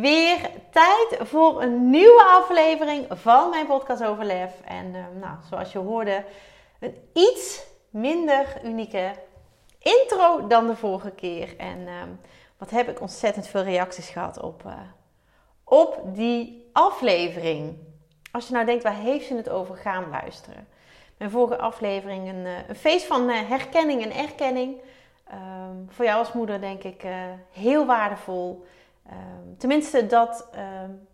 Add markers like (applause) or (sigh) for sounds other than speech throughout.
Weer tijd voor een nieuwe aflevering van mijn podcast over lef. En uh, nou, zoals je hoorde, een iets minder unieke intro dan de vorige keer. En uh, wat heb ik ontzettend veel reacties gehad op, uh, op die aflevering. Als je nou denkt, waar heeft ze het over? Gaan luisteren. Mijn vorige aflevering een, een feest van herkenning en erkenning. Um, voor jou als moeder denk ik heel waardevol. Um, tenminste, dat um,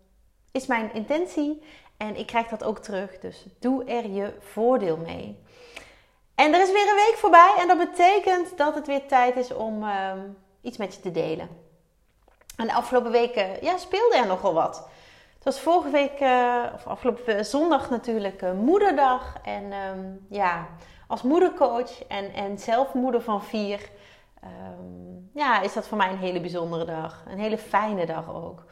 is mijn intentie. En ik krijg dat ook terug. Dus doe er je voordeel mee. En er is weer een week voorbij. En dat betekent dat het weer tijd is om um, iets met je te delen. En de afgelopen weken ja, speelde er nogal wat. Het was vorige week, uh, of afgelopen zondag natuurlijk, uh, moederdag. En ja, als moedercoach en, en zelf moeder van vier um, ja, is dat voor mij een hele bijzondere dag. Een hele fijne dag ook.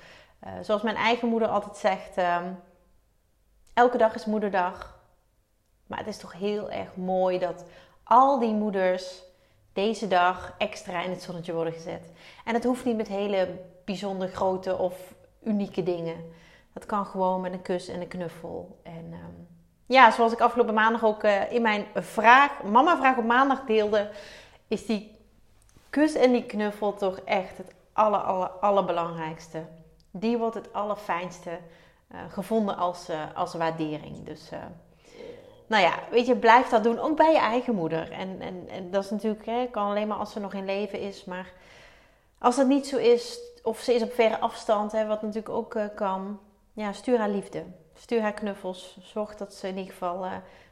Uh, zoals mijn eigen moeder altijd zegt, um, elke dag is moederdag. Maar het is toch heel erg mooi dat al die moeders deze dag extra in het zonnetje worden gezet. En het hoeft niet met hele bijzonder grote of unieke dingen. Dat kan gewoon met een kus en een knuffel. En um, ja, zoals ik afgelopen maandag ook uh, in mijn vraag, mama vraag op maandag deelde, is die kus en die knuffel toch echt het aller, aller, allerbelangrijkste. Die wordt het allerfijnste uh, gevonden als, uh, als waardering. Dus uh, nou ja, weet je, blijf dat doen. Ook bij je eigen moeder. En, en, en dat is natuurlijk, hè, kan alleen maar als ze nog in leven is. Maar als dat niet zo is, of ze is op verre afstand, hè, wat natuurlijk ook kan. Ja, stuur haar liefde. Stuur haar knuffels. Zorg dat ze in ieder geval,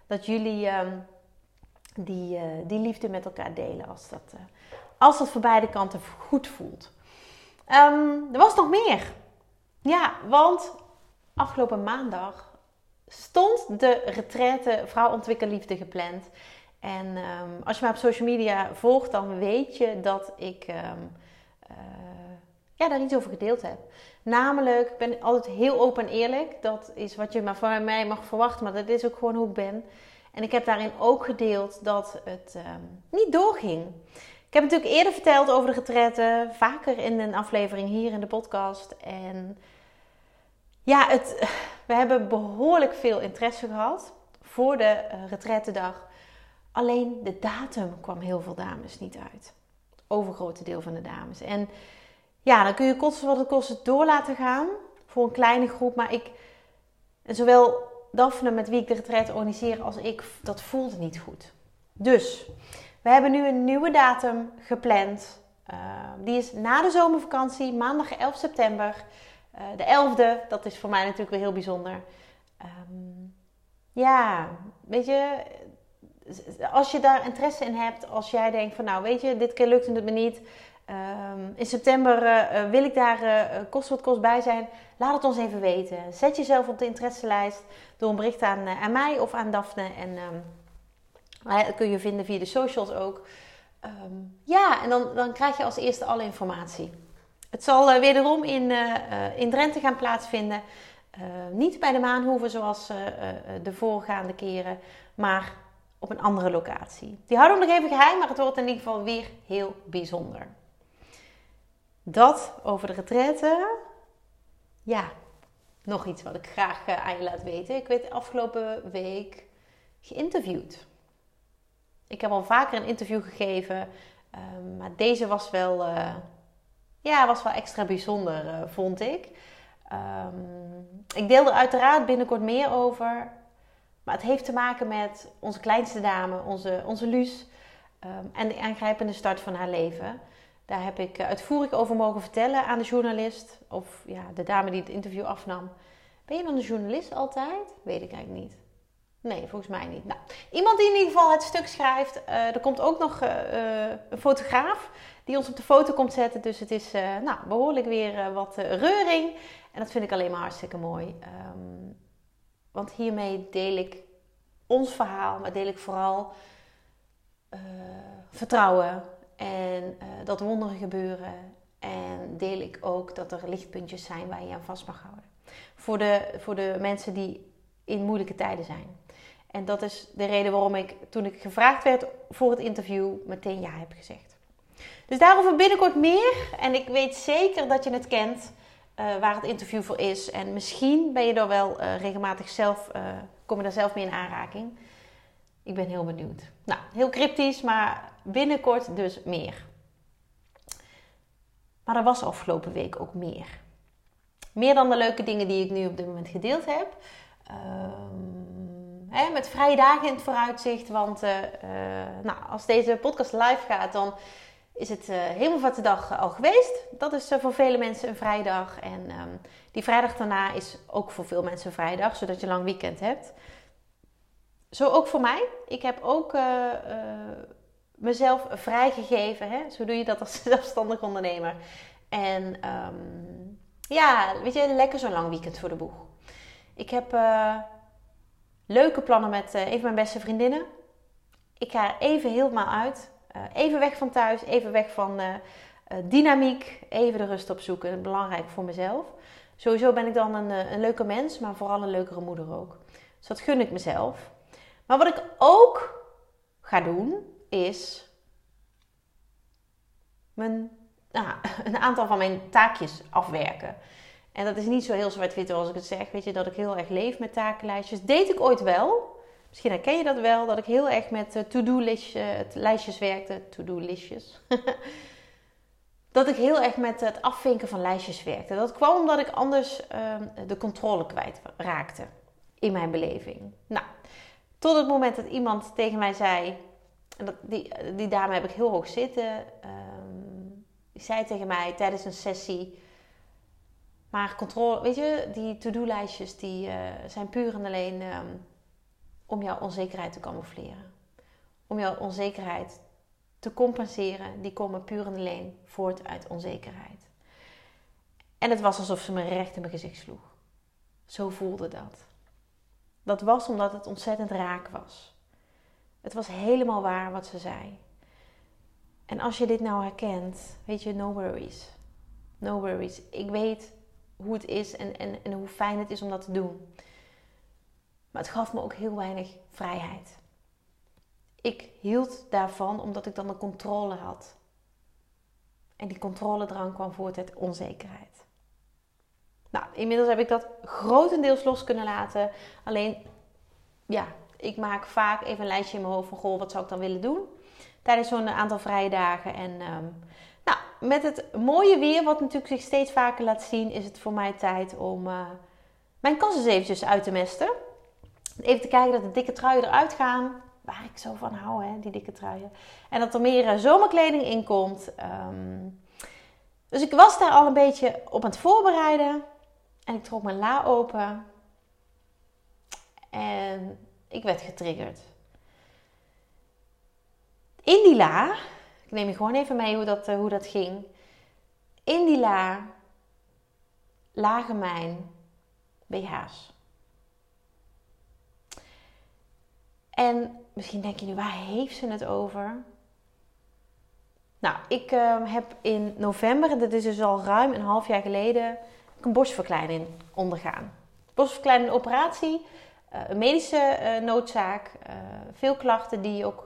dat jullie um, die, die liefde met elkaar delen. Als dat, als dat voor beide kanten goed voelt. Um, er was nog meer. Ja, want afgelopen maandag stond de retraite Vrouw Ontwikkel Liefde gepland. En um, als je mij op social media volgt, dan weet je dat ik um, uh, ja, daar iets over gedeeld heb. Namelijk, ik ben altijd heel open en eerlijk. Dat is wat je maar van mij mag verwachten, maar dat is ook gewoon hoe ik ben. En ik heb daarin ook gedeeld dat het niet doorging. Ik heb natuurlijk eerder verteld over de retretten, vaker in een aflevering hier in de podcast. En ja, het, we hebben behoorlijk veel interesse gehad voor de retrettendag. Alleen de datum kwam heel veel dames niet uit. Overgrote deel van de dames. En ja, dan kun je kosten wat het kost door laten gaan voor een kleine groep. Maar ik, en zowel Daphne met wie ik de retreat organiseer als ik, dat voelde niet goed. Dus we hebben nu een nieuwe datum gepland. Uh, die is na de zomervakantie, maandag 11 september. Uh, de 11e, dat is voor mij natuurlijk weer heel bijzonder. Um, ja, weet je, als je daar interesse in hebt, als jij denkt van nou weet je, dit keer lukt het me niet. Um, in september uh, wil ik daar kost wat kost bij zijn. Laat het ons even weten. Zet jezelf op de interesselijst door een bericht aan, aan mij of aan Daphne. En dat kun je vinden via de socials ook. Um, ja, en dan, dan krijg je als eerste alle informatie. Het zal uh, wederom in, uh, in Drenthe gaan plaatsvinden. Niet bij de Maanhoeven zoals de voorgaande keren, maar op een andere locatie. Die houden we nog even geheim, maar het wordt in ieder geval weer heel bijzonder. Dat over de retraite. Ja, nog iets wat ik graag aan je laat weten. Ik werd afgelopen week geïnterviewd. Ik heb al vaker een interview gegeven, um, maar deze was wel, uh, ja, was wel extra bijzonder, uh, vond ik. Um, ik deel er uiteraard binnenkort meer over, maar het heeft te maken met onze kleinste dame, onze, onze Luus, um, en de aangrijpende start van haar leven. Daar heb ik uitvoerig over mogen vertellen aan de journalist, of ja, de dame die het interview afnam. Ben je dan een journalist altijd? Weet ik eigenlijk niet. Nee, volgens mij niet. Nou, iemand die in ieder geval het stuk schrijft. Uh, er komt ook nog uh, een fotograaf die ons op de foto komt zetten. Dus het is nou, behoorlijk weer wat reuring. En dat vind ik alleen maar hartstikke mooi. Um, want hiermee deel ik ons verhaal, maar deel ik vooral vertrouwen en dat wonderen gebeuren. En deel ik ook dat er lichtpuntjes zijn waar je aan vast mag houden. Voor de, voor de mensen die in moeilijke tijden zijn. En dat is de reden waarom ik, toen ik gevraagd werd voor het interview, meteen ja heb gezegd. Dus daarover binnenkort meer. En ik weet zeker dat je het kent, uh, waar het interview voor is. En misschien ben je er wel uh, regelmatig zelf, uh, kom je daar zelf mee in aanraking. Ik ben heel benieuwd. Nou, heel cryptisch, maar binnenkort dus meer. Maar er was afgelopen week ook meer. Meer dan de leuke dingen die ik nu op dit moment gedeeld heb. Um, hè, met vrije dagen in het vooruitzicht. Want uh, nou, als deze podcast live gaat, dan is het uh, dag al geweest. Dat is voor vele mensen een vrijdag. En um, die vrijdag daarna is ook voor veel mensen een vrijdag, zodat je lang weekend hebt. Zo ook voor mij. Ik heb ook mezelf vrijgegeven. Hè? Zo doe je dat als (laughs) zelfstandig ondernemer. En um, ja, weet je, lekker zo'n lang weekend voor de boeg. Ik heb leuke plannen met uh, een van mijn beste vriendinnen. Ik ga even helemaal uit. Uh, even weg van thuis, even weg van dynamiek. Even de rust opzoeken. Belangrijk voor mezelf. Sowieso ben ik dan een, een leuke mens, maar vooral een leukere moeder ook. Dus dat gun ik mezelf. Maar wat ik ook ga doen, is mijn, nou, (laughs) een aantal van mijn taakjes afwerken. En dat is niet zo heel zwart-wit als ik het zeg. Weet je, dat ik heel erg leef met takenlijstjes. Deed ik ooit wel. Misschien herken je dat wel. Dat ik heel erg met uh, to-do-lijstjes werkte. To-do-listjes. (laughs) dat ik heel erg met het afvinken van lijstjes werkte. Dat kwam omdat ik anders uh, de controle kwijt raakte. In mijn beleving. Nou, tot het moment dat iemand tegen mij zei... En dat, die, die dame heb ik heel hoog zitten. Die zei tegen mij tijdens een sessie maar controle, weet je, die to-do-lijstjes die uh, zijn puur en alleen um, om jouw onzekerheid te camoufleren. Om jouw onzekerheid te compenseren. Die komen puur en alleen voort uit onzekerheid. En het was alsof ze me recht in mijn gezicht sloeg. Zo voelde dat. Dat was omdat het ontzettend raak was. Het was helemaal waar wat ze zei. En als je dit nou herkent, weet je, no worries. No worries. Ik weet hoe het is en, en, en hoe fijn het is om dat te doen. Maar het gaf me ook heel weinig vrijheid. Ik hield daarvan omdat ik dan de controle had. En die controledrang kwam voort uit onzekerheid. Nou, inmiddels heb ik dat grotendeels los kunnen laten. Alleen, ja, ik maak vaak even een lijstje in mijn hoofd van... Goh, wat zou ik dan willen doen? Tijdens zo'n aantal vrije dagen. En nou, met het mooie weer, wat natuurlijk zich steeds vaker laat zien, is het voor mij tijd om uh, mijn kassen eventjes uit te mesten. Even te kijken dat de dikke truien eruit gaan. Waar ik zo van hou, hè, die dikke truien. En dat er meer uh, zomerkleding in komt. Um, dus ik was daar al een beetje op aan het voorbereiden. En ik trok mijn la open. En ik werd getriggerd. In die la ik neem je gewoon even mee hoe dat, uh, hoe dat ging. In die la lagen mijn BH's. En misschien denk je nu, waar heeft ze het over? Nou, ik uh, heb in november, dat is dus al ruim een half jaar geleden, een borstverkleining ondergaan. Borstverkleining operatie, uh, een medische uh, noodzaak, veel klachten die ook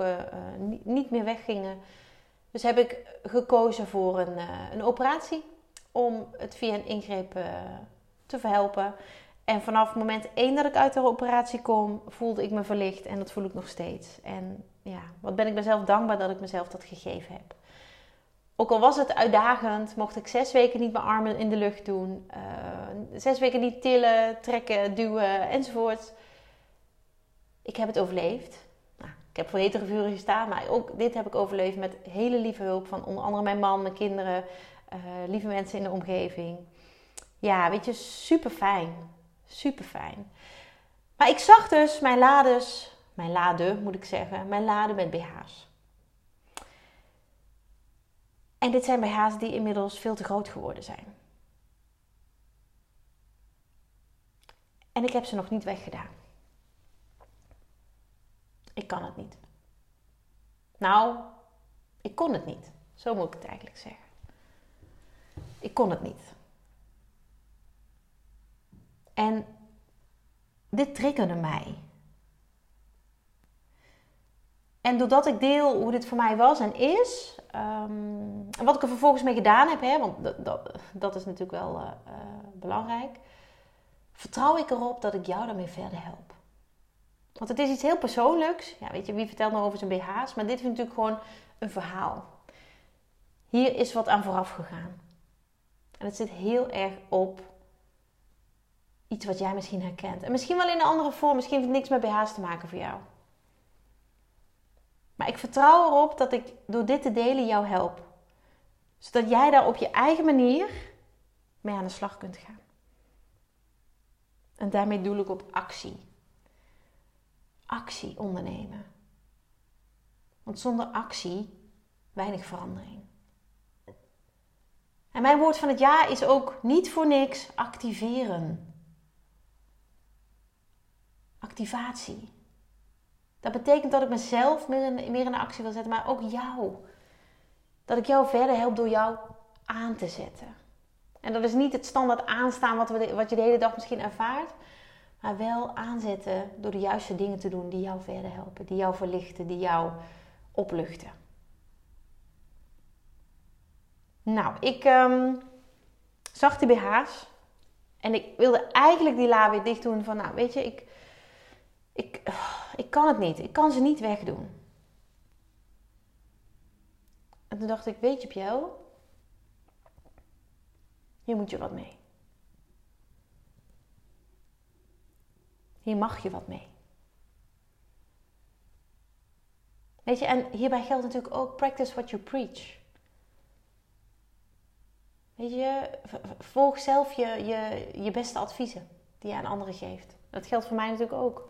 niet meer weggingen. Dus heb ik gekozen voor een, uh, een operatie om het via een ingreep uh, te verhelpen. En vanaf moment één dat ik uit de operatie kom, voelde ik me verlicht en dat voel ik nog steeds. En ja, wat ben ik mezelf dankbaar dat ik mezelf dat gegeven heb. Ook al was het uitdagend, mocht ik zes weken niet mijn armen in de lucht doen, uh, zes weken niet tillen, trekken, duwen enzovoort. Ik heb het overleefd. Heb voor hetere vuren gestaan, maar ook dit heb ik overleefd met hele lieve hulp van onder andere mijn man, mijn kinderen, uh, lieve mensen in de omgeving. Ja, weet je, super fijn. Super fijn. Maar ik zag dus mijn lades, mijn lade moet ik zeggen, mijn lade met BH's. En dit zijn BH's die inmiddels veel te groot geworden zijn. En ik heb ze nog niet weggedaan. Ik kan het niet. Nou, ik kon het niet. Zo moet ik het eigenlijk zeggen. Ik kon het niet. En dit triggerde mij. En doordat ik deel hoe dit voor mij was en is, um, en wat ik er vervolgens mee gedaan heb, hè, want dat, dat, is natuurlijk wel uh, uh, belangrijk, vertrouw ik erop dat ik jou daarmee verder help. Want het is iets heel persoonlijks. Ja, weet je, wie vertelt nou over zijn BH's? Maar dit is natuurlijk gewoon een verhaal. Hier is wat aan vooraf gegaan. En het zit heel erg op iets wat jij misschien herkent. En misschien wel in een andere vorm. Misschien heeft het niks met BH's te maken voor jou. Maar ik vertrouw erop dat ik door dit te delen jou help. Zodat jij daar op je eigen manier mee aan de slag kunt gaan. En daarmee doe ik op actie. Actie ondernemen. Want zonder actie weinig verandering. En mijn woord van het jaar is ook niet voor niks activeren. Activatie. Dat betekent dat ik mezelf meer in, meer in actie wil zetten, maar ook jou. Dat ik jou verder help door jou aan te zetten. En dat is niet het standaard aanstaan wat, we wat je de hele dag misschien ervaart. Maar wel aanzetten door de juiste dingen te doen die jou verder helpen. Die jou verlichten, die jou opluchten. Nou, ik um, zag die BH's. En ik wilde eigenlijk die la weer dicht doen van, nou weet je, ik, ik, ik kan het niet. Ik kan ze niet wegdoen. En toen dacht ik, weet je Pjel, hier moet je wat mee. Hier mag je wat mee. Weet je, en hierbij geldt natuurlijk ook practice what you preach. Weet je, volg zelf je, je, je beste adviezen die je aan anderen geeft. Dat geldt voor mij natuurlijk ook.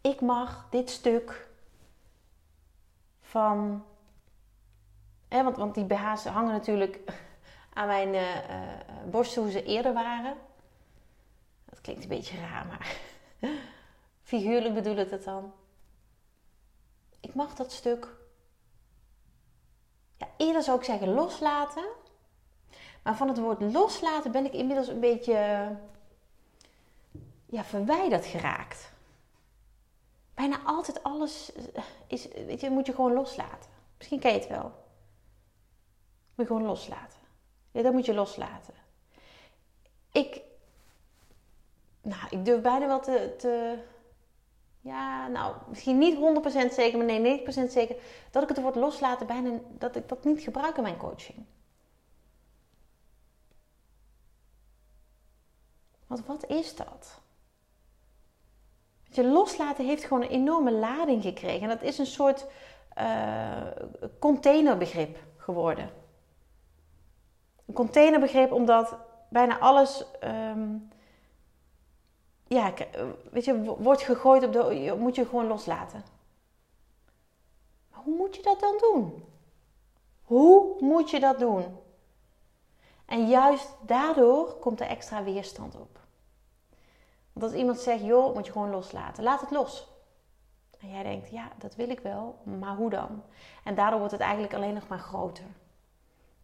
Ik mag dit stuk van. Hè, want, want die BH's hangen natuurlijk aan mijn uh, uh, borsten hoe ze eerder waren. Dat klinkt een beetje raar, maar (laughs) figuurlijk bedoel ik het dan. Ik mag dat stuk ja, eerder zou ik zeggen loslaten. Maar van het woord loslaten ben ik inmiddels een beetje ja, verwijderd geraakt. Bijna altijd alles is, weet je, moet je gewoon loslaten. Misschien ken je het wel. Moet je gewoon loslaten. Dat moet je loslaten. Ik, nou, ik durf bijna wel te, te ja, nou, misschien niet 100% zeker, maar nee, 90% zeker, dat ik het woord loslaten bijna, dat ik dat niet gebruik in mijn coaching. Want wat is dat? Je, loslaten heeft gewoon een enorme lading gekregen. En dat is een soort uh, containerbegrip geworden. Een containerbegrip omdat bijna alles um, ja, eh, weet je, wordt gegooid op de. Moet je gewoon loslaten. Maar hoe moet je dat dan doen? Hoe moet je dat doen? En juist daardoor komt er extra weerstand op. Want als iemand zegt, joh, moet je gewoon loslaten. Laat het los. En jij denkt, ja, dat wil ik wel, maar hoe dan? En daardoor wordt het eigenlijk alleen nog maar groter.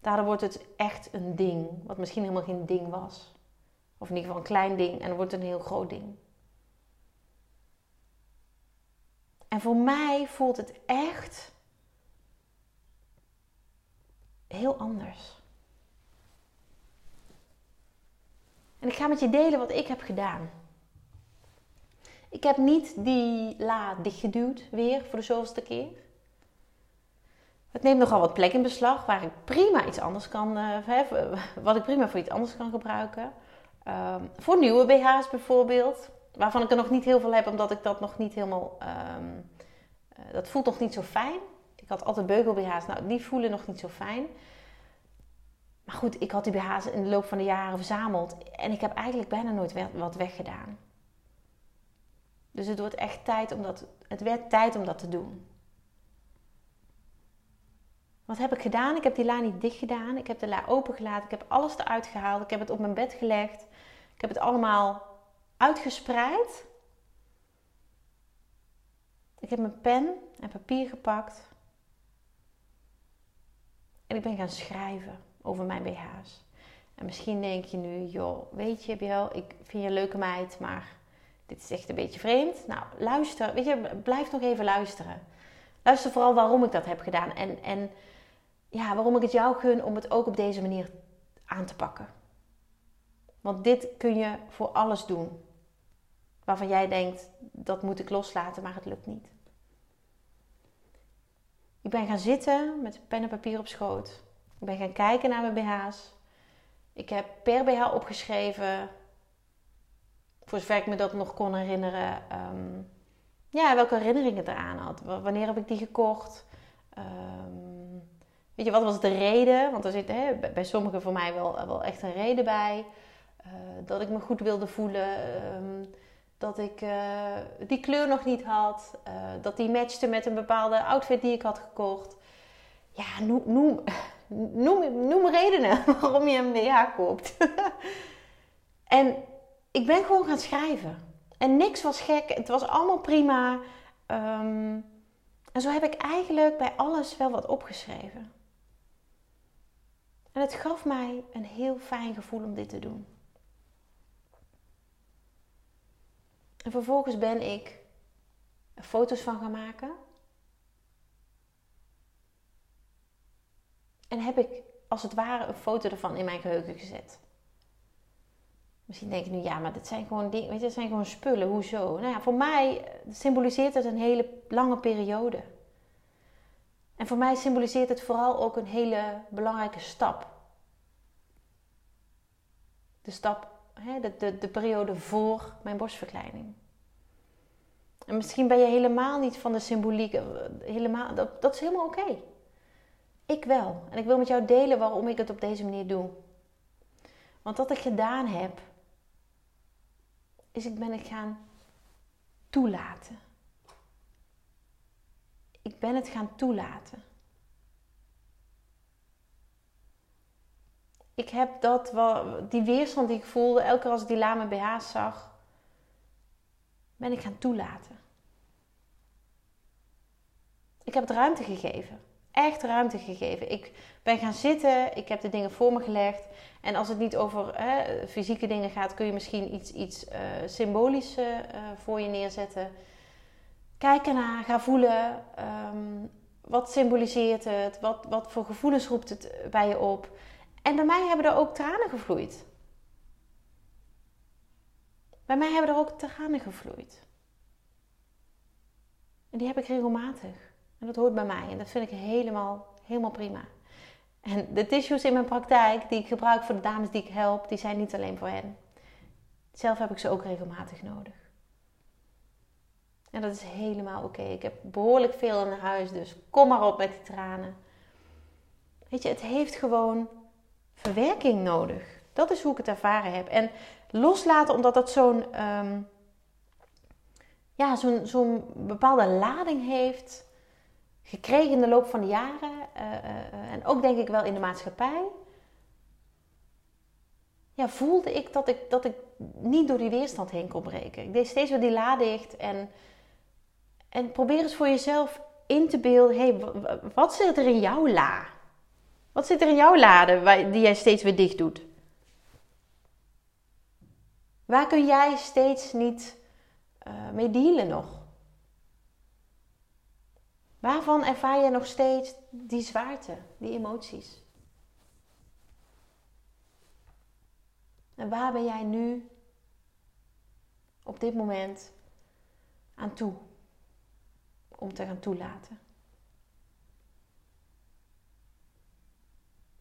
Daardoor wordt het echt een ding, wat misschien helemaal geen ding was. Of in ieder geval een klein ding en dan wordt het een heel groot ding. En voor mij voelt het echt heel anders. En ik ga met je delen wat ik heb gedaan. Ik heb niet die la dichtgeduwd weer voor de zoveelste keer. Het neemt nogal wat plek in beslag waar ik prima iets anders kan, uh, (laughs) wat ik prima voor iets anders kan gebruiken. Um, voor nieuwe BH's bijvoorbeeld, waarvan ik er nog niet heel veel heb, omdat ik dat nog niet helemaal. Um, uh, dat voelt nog niet zo fijn. Ik had altijd beugel BH's, nou die voelen nog niet zo fijn. Maar goed, ik had die BH's in de loop van de jaren verzameld. En ik heb eigenlijk bijna nooit wat weggedaan. Dus het wordt echt tijd om dat, het werd tijd om dat te doen. Wat heb ik gedaan? Ik heb die la niet dicht gedaan. Ik heb de la opengelaten. Ik heb alles eruit gehaald. Ik heb het op mijn bed gelegd. Ik heb het allemaal uitgespreid. Ik heb mijn pen en papier gepakt. En ik ben gaan schrijven over mijn BH's. En misschien denk je nu, joh, weet je, Biel, ik vind je een leuke meid, maar dit is echt een beetje vreemd. Nou, luister, weet je, blijf nog even luisteren. Luister vooral waarom ik dat heb gedaan en, en ja, waarom ik het jou gun om het ook op deze manier aan te pakken. Want dit kun je voor alles doen. Waarvan jij denkt, dat moet ik loslaten, maar het lukt niet. Ik ben gaan zitten met pen en papier op schoot. Ik ben gaan kijken naar mijn BH's. Ik heb per BH opgeschreven, voor zover ik me dat nog kon herinneren, um, ja, welke herinneringen eraan had. Wanneer heb ik die gekocht? Um, weet je, wat was de reden? Want er zit hè, bij sommigen voor mij wel, wel echt een reden bij. Uh, dat ik me goed wilde voelen. Um, dat ik uh, die kleur nog niet had. Uh, dat die matchte met een bepaalde outfit die ik had gekocht. Ja, noem, noem, (laughs) noem, noem redenen (laughs) waarom je een BH koopt. (laughs) en ik ben gewoon gaan schrijven. En niks was gek. Het was allemaal prima. Um, en zo heb ik eigenlijk bij alles wel wat opgeschreven. En het gaf mij een heel fijn gevoel om dit te doen. En vervolgens ben ik foto's van gaan maken. En heb ik als het ware een foto ervan in mijn geheugen gezet. Misschien denk je nu, ja, maar dit zijn gewoon dingen, weet je, dit zijn gewoon spullen. Hoezo? Nou ja, voor mij symboliseert het een hele lange periode. En voor mij symboliseert het vooral ook een hele belangrijke stap. De stap, hè, de, de, de periode voor mijn borstverkleining. En misschien ben je helemaal niet van de symboliek, eh, helemaal, dat, dat is helemaal oké. Ik wel. En ik wil met jou delen waarom ik het op deze manier doe. Want wat ik gedaan heb, is ik ben het gaan toelaten. Ik ben het gaan toelaten. Ik heb dat, die weerstand die ik voelde, elke keer als ik die lame BH's zag, ben ik gaan toelaten. Ik heb het ruimte gegeven. Echt ruimte gegeven. Ik ben gaan zitten, ik heb de dingen voor me gelegd. En als het niet over hè, fysieke dingen gaat, kun je misschien iets, iets uh, symbolisch uh, voor je neerzetten. Kijk ernaar, ga voelen. Um, wat symboliseert het? Wat, wat voor gevoelens roept het bij je op? En bij mij hebben er ook tranen gevloeid. Bij mij hebben er ook tranen gevloeid. En die heb ik regelmatig. En dat hoort bij mij. En dat vind ik helemaal, helemaal prima. En de tissues in mijn praktijk die ik gebruik voor de dames die ik help, die zijn niet alleen voor hen. Zelf heb ik ze ook regelmatig nodig. En dat is helemaal oké. Ik heb behoorlijk veel in huis, dus kom maar op met die tranen. Weet je, het heeft gewoon verwerking nodig. Dat is hoe ik het ervaren heb. En loslaten, omdat dat zo'n um, ja, zo'n zo'n bepaalde lading heeft gekregen in de loop van de jaren. Uh, uh, en ook denk ik wel in de maatschappij. Ja, voelde ik dat ik, dat ik niet door die weerstand heen kon breken. Ik deed steeds weer die la dicht. En, en probeer eens voor jezelf in te beelden. hey, wat zit er in jouw la? Wat zit er in jouw lade die jij steeds weer dicht doet? Waar kun jij steeds niet uh, mee dealen nog? Waarvan ervaar je nog steeds die zwaarte, die emoties? En waar ben jij nu op dit moment aan toe om te gaan toelaten?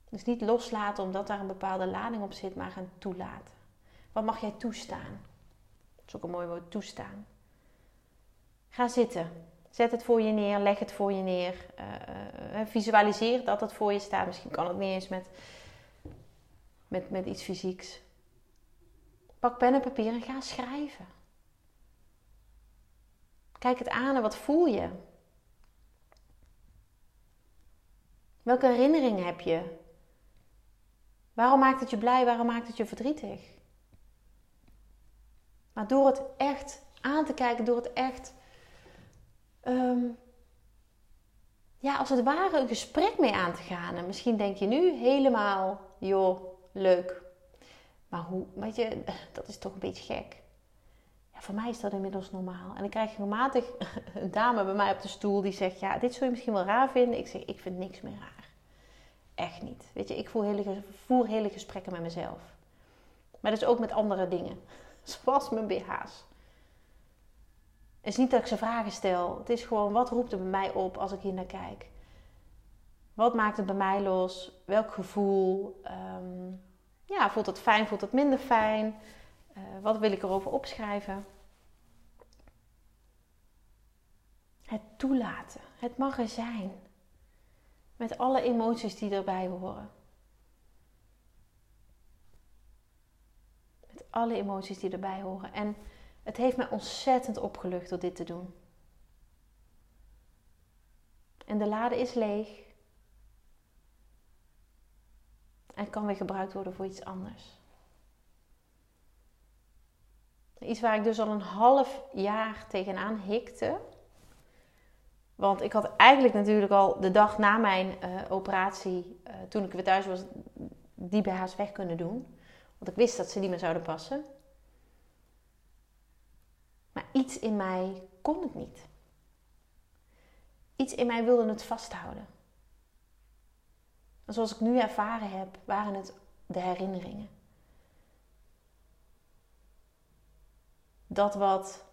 Dus niet loslaten omdat daar een bepaalde lading op zit, maar gaan toelaten. Wat mag jij toestaan? Dat is ook een mooi woord, toestaan. Ga zitten. Zet het voor je neer, leg het voor je neer. Uh, visualiseer dat het voor je staat. Misschien kan het niet eens met met, met iets fysieks. Pak pen en papier en ga schrijven. Kijk het aan en wat voel je? Welke herinneringen heb je? Waarom maakt het je blij? Waarom maakt het je verdrietig? Maar door het echt aan te kijken, door het echt, ehm, ja, als het ware een gesprek mee aan te gaan. En misschien denk je nu helemaal, joh, leuk. Maar hoe, weet je, (laughs) dat is toch een beetje gek. Voor mij is dat inmiddels normaal. En ik krijg regelmatig (laughs) een dame bij mij op de stoel die zegt, ja, dit zul je misschien wel raar vinden. Ik zeg, ik vind niks meer raar. Echt niet. Weet je, ik voer hele, voer hele gesprekken met mezelf. Maar dus ook met andere dingen. (laughs) Zoals mijn BH's. Het is niet dat ik ze vragen stel. Het is gewoon, wat roept er bij mij op als ik hier naar kijk? Wat maakt het bij mij los? Welk gevoel? Ehm, ja, voelt het fijn? Voelt het minder fijn? Uh, wat wil ik erover opschrijven? Het toelaten. Het mag er zijn. Met alle emoties die erbij horen. Met alle emoties die erbij horen. En het heeft me ontzettend opgelucht door dit te doen. En de lade is leeg. En kan weer gebruikt worden voor iets anders. Iets waar ik dus al een half jaar tegenaan hikte. Want ik had eigenlijk natuurlijk al de dag na mijn uh, operatie, uh, toen ik weer thuis was, die BH's weg kunnen doen. Want ik wist dat ze niet meer zouden passen. Maar iets in mij kon het niet. Iets in mij wilde het vasthouden. En zoals ik nu ervaren heb, waren het de herinneringen. Dat wat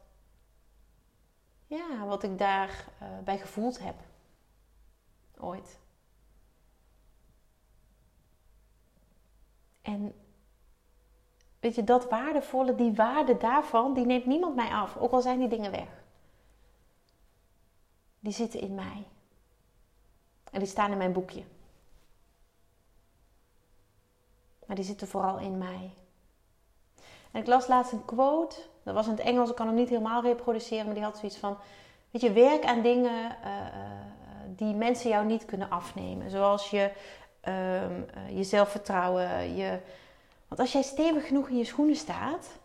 ja, wat ik daarbij uh, bij gevoeld heb. Ooit. En weet je, dat waardevolle, die waarde daarvan, die neemt niemand mij af. Ook al zijn die dingen weg. Die zitten in mij. En die staan in mijn boekje. Maar die zitten vooral in mij. En ik las laatst een quote. Dat was in het Engels, ik kan hem niet helemaal reproduceren. Maar die had zoiets van... Weet je, werk aan dingen uh, die mensen jou niet kunnen afnemen. Zoals je, uh, je zelfvertrouwen. Je... Want als jij stevig genoeg in je schoenen staat...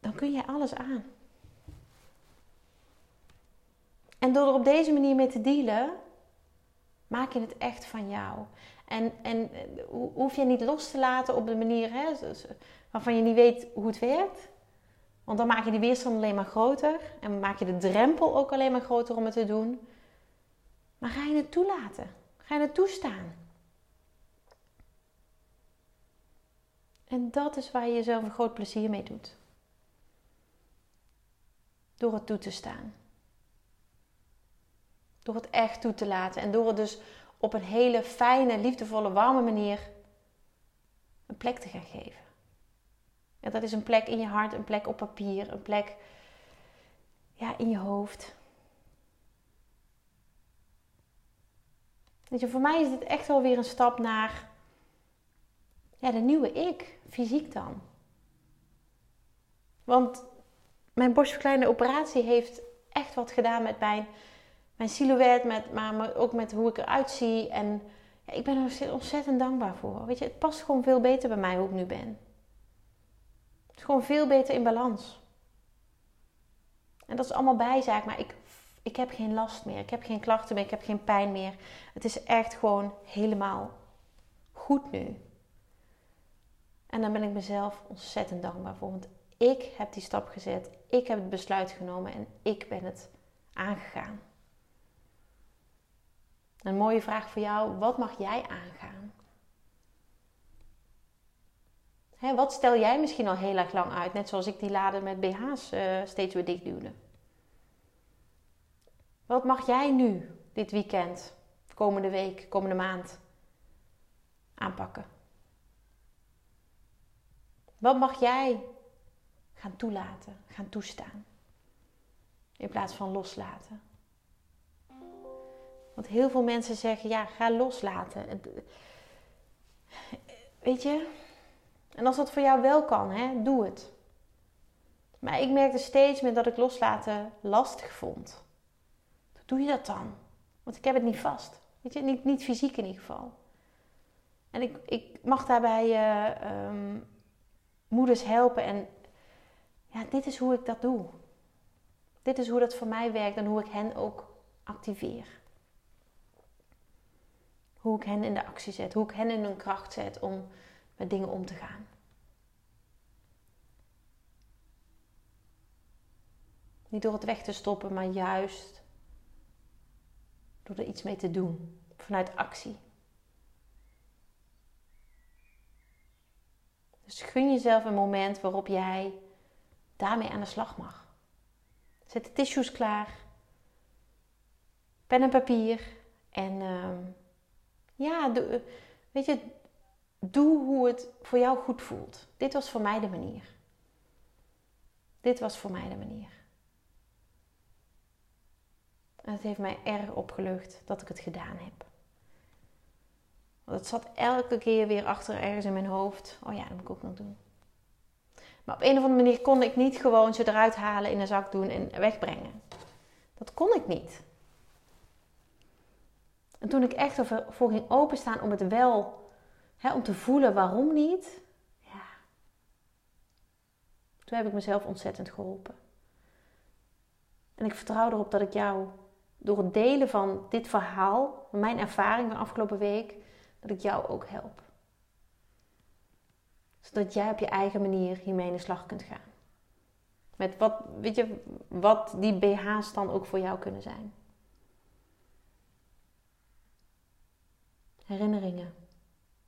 Dan kun je alles aan. En door er op deze manier mee te dealen... Maak je het echt van jou. En, en hoef je niet los te laten op de manier hè, waarvan je niet weet hoe het werkt. Want dan maak je die weerstand alleen maar groter. En maak je de drempel ook alleen maar groter om het te doen. Maar ga je het toelaten? Ga je het toestaan? En dat is waar je jezelf een groot plezier mee doet. Door het toe te staan. Door het echt toe te laten. En door het dus op een hele fijne, liefdevolle, warme manier een plek te gaan geven. En dat is een plek in je hart, een plek op papier, een plek ja, in je hoofd. Weet je, voor mij is dit echt wel weer een stap naar ja, de nieuwe ik, fysiek dan. Want mijn borstverkleinde operatie heeft echt wat gedaan met mijn mijn silhouet, met, maar ook met hoe ik eruit zie. En ja, ik ben er ontzettend dankbaar voor. Weet je, het past gewoon veel beter bij mij hoe ik nu ben. Het is gewoon veel beter in balans. En dat is allemaal bijzaak, maar ik, ik heb geen last meer. Ik heb geen klachten meer, ik heb geen pijn meer. Het is echt gewoon helemaal goed nu. En daar ben ik mezelf ontzettend dankbaar voor. Want ik heb die stap gezet. Ik heb het besluit genomen en ik ben het aangegaan. Een mooie vraag voor jou: wat mag jij aangaan? wat stel jij misschien al heel erg lang uit, net zoals ik die laden met BH's uh, steeds weer dichtduwde? Wat mag jij nu, dit weekend, komende week, komende maand aanpakken? Wat mag jij gaan toelaten, gaan toestaan? In plaats van loslaten. Want heel veel mensen zeggen, ja, ga loslaten. weet je, en als dat voor jou wel kan, hè, doe het. Maar ik merkte steeds meer dat ik loslaten lastig vond. Hoe doe je dat dan? Want ik heb het niet vast. Weet je, niet, niet fysiek in ieder geval. En ik, ik mag daarbij uh, moeders helpen. En ja, dit is hoe ik dat doe. Dit is hoe dat voor mij werkt en hoe ik hen ook activeer. Hoe ik hen in de actie zet. Hoe ik hen in hun kracht zet om met dingen om te gaan. Niet door het weg te stoppen, maar juist door er iets mee te doen. Vanuit actie. Dus gun jezelf een moment waarop jij daarmee aan de slag mag. Zet de tissues klaar. Pen en papier. En uh, ja, doe, weet je, doe hoe het voor jou goed voelt. Dit was voor mij de manier. Dit was voor mij de manier. En het heeft mij erg opgelucht dat ik het gedaan heb. Want het zat elke keer weer achter ergens in mijn hoofd. Oh ja, dat moet ik ook nog doen. Maar op een of andere manier kon ik niet gewoon ze eruit halen, in een zak doen en wegbrengen. Dat kon ik niet. En toen ik echt ervoor ging openstaan om het wel, hè, om te voelen waarom niet, ja. Toen heb ik mezelf ontzettend geholpen. En ik vertrouw erop dat ik jou door het delen van dit verhaal, mijn ervaring van afgelopen week, dat ik jou ook help. Zodat jij op je eigen manier hiermee in de slag kunt gaan. Met wat, weet je, wat die BH's dan ook voor jou kunnen zijn. Herinneringen.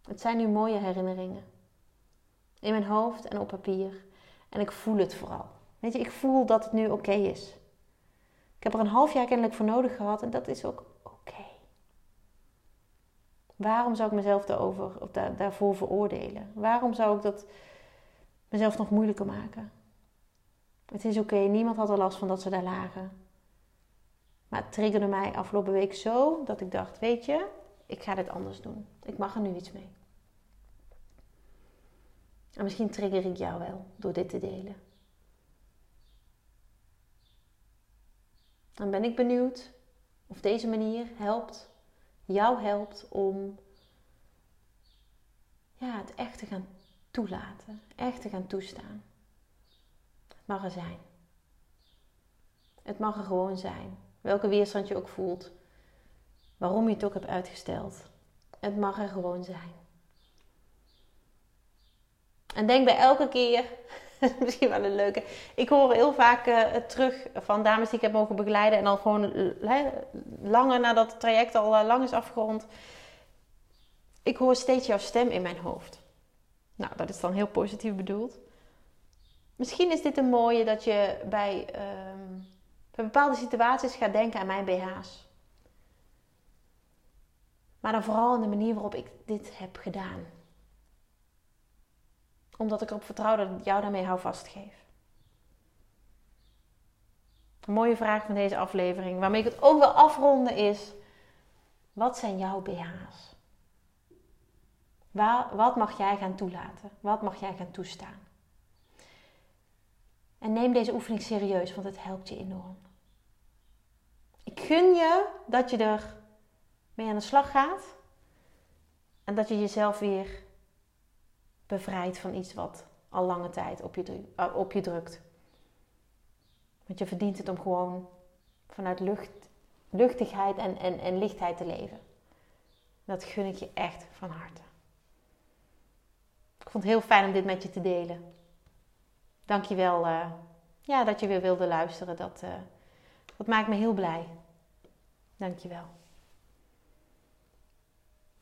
Het zijn nu mooie herinneringen. In mijn hoofd en op papier. En ik voel het vooral. Weet je, ik voel dat het nu oké is. Ik heb er een half jaar kennelijk voor nodig gehad en dat is ook oké. Waarom zou ik mezelf daarover, of daar, daarvoor veroordelen? Waarom zou ik dat mezelf nog moeilijker maken? Het is oké, niemand had er last van dat ze daar lagen. Maar het triggerde mij afgelopen week zo dat ik dacht: Weet je, ik ga dit anders doen. Ik mag er nu iets mee. En misschien trigger ik jou wel door dit te delen. Dan ben ik benieuwd of deze manier helpt, jou helpt om ja, het echt te gaan toelaten, echt te gaan toestaan. Het mag er zijn. Het mag er gewoon zijn. Welke weerstand je ook voelt, waarom je het ook hebt uitgesteld. Het mag er gewoon zijn. En denk bij elke keer (laughs) misschien wel een leuke. Ik hoor heel vaak uh, terug van dames die ik heb mogen begeleiden. En dan gewoon uh, langer nadat het traject al uh, lang is afgerond. Ik hoor steeds jouw stem in mijn hoofd. Nou, dat is dan heel positief bedoeld. Misschien is dit een mooie dat je bij, ehm, bij bepaalde situaties gaat denken aan mijn BH's. Maar dan vooral in de manier waarop ik dit heb gedaan omdat ik erop vertrouw dat ik jou daarmee hou vastgeef. Een mooie vraag van deze aflevering, waarmee ik het ook wil afronden, is: wat zijn jouw BH's? Wat mag jij gaan toelaten? Wat mag jij gaan toestaan? En neem deze oefening serieus, want het helpt je enorm. Ik gun je dat je er mee aan de slag gaat en dat je jezelf weer bevrijd van iets wat al lange tijd op je, eh, op je drukt. Want je verdient het om gewoon vanuit lucht, luchtigheid en, en, en lichtheid te leven. Dat gun ik je echt van harte. Ik vond het heel fijn om dit met je te delen. Dank je wel uh, ja, dat je weer wilde luisteren. Dat, uh, dat maakt me heel blij. Dank je wel.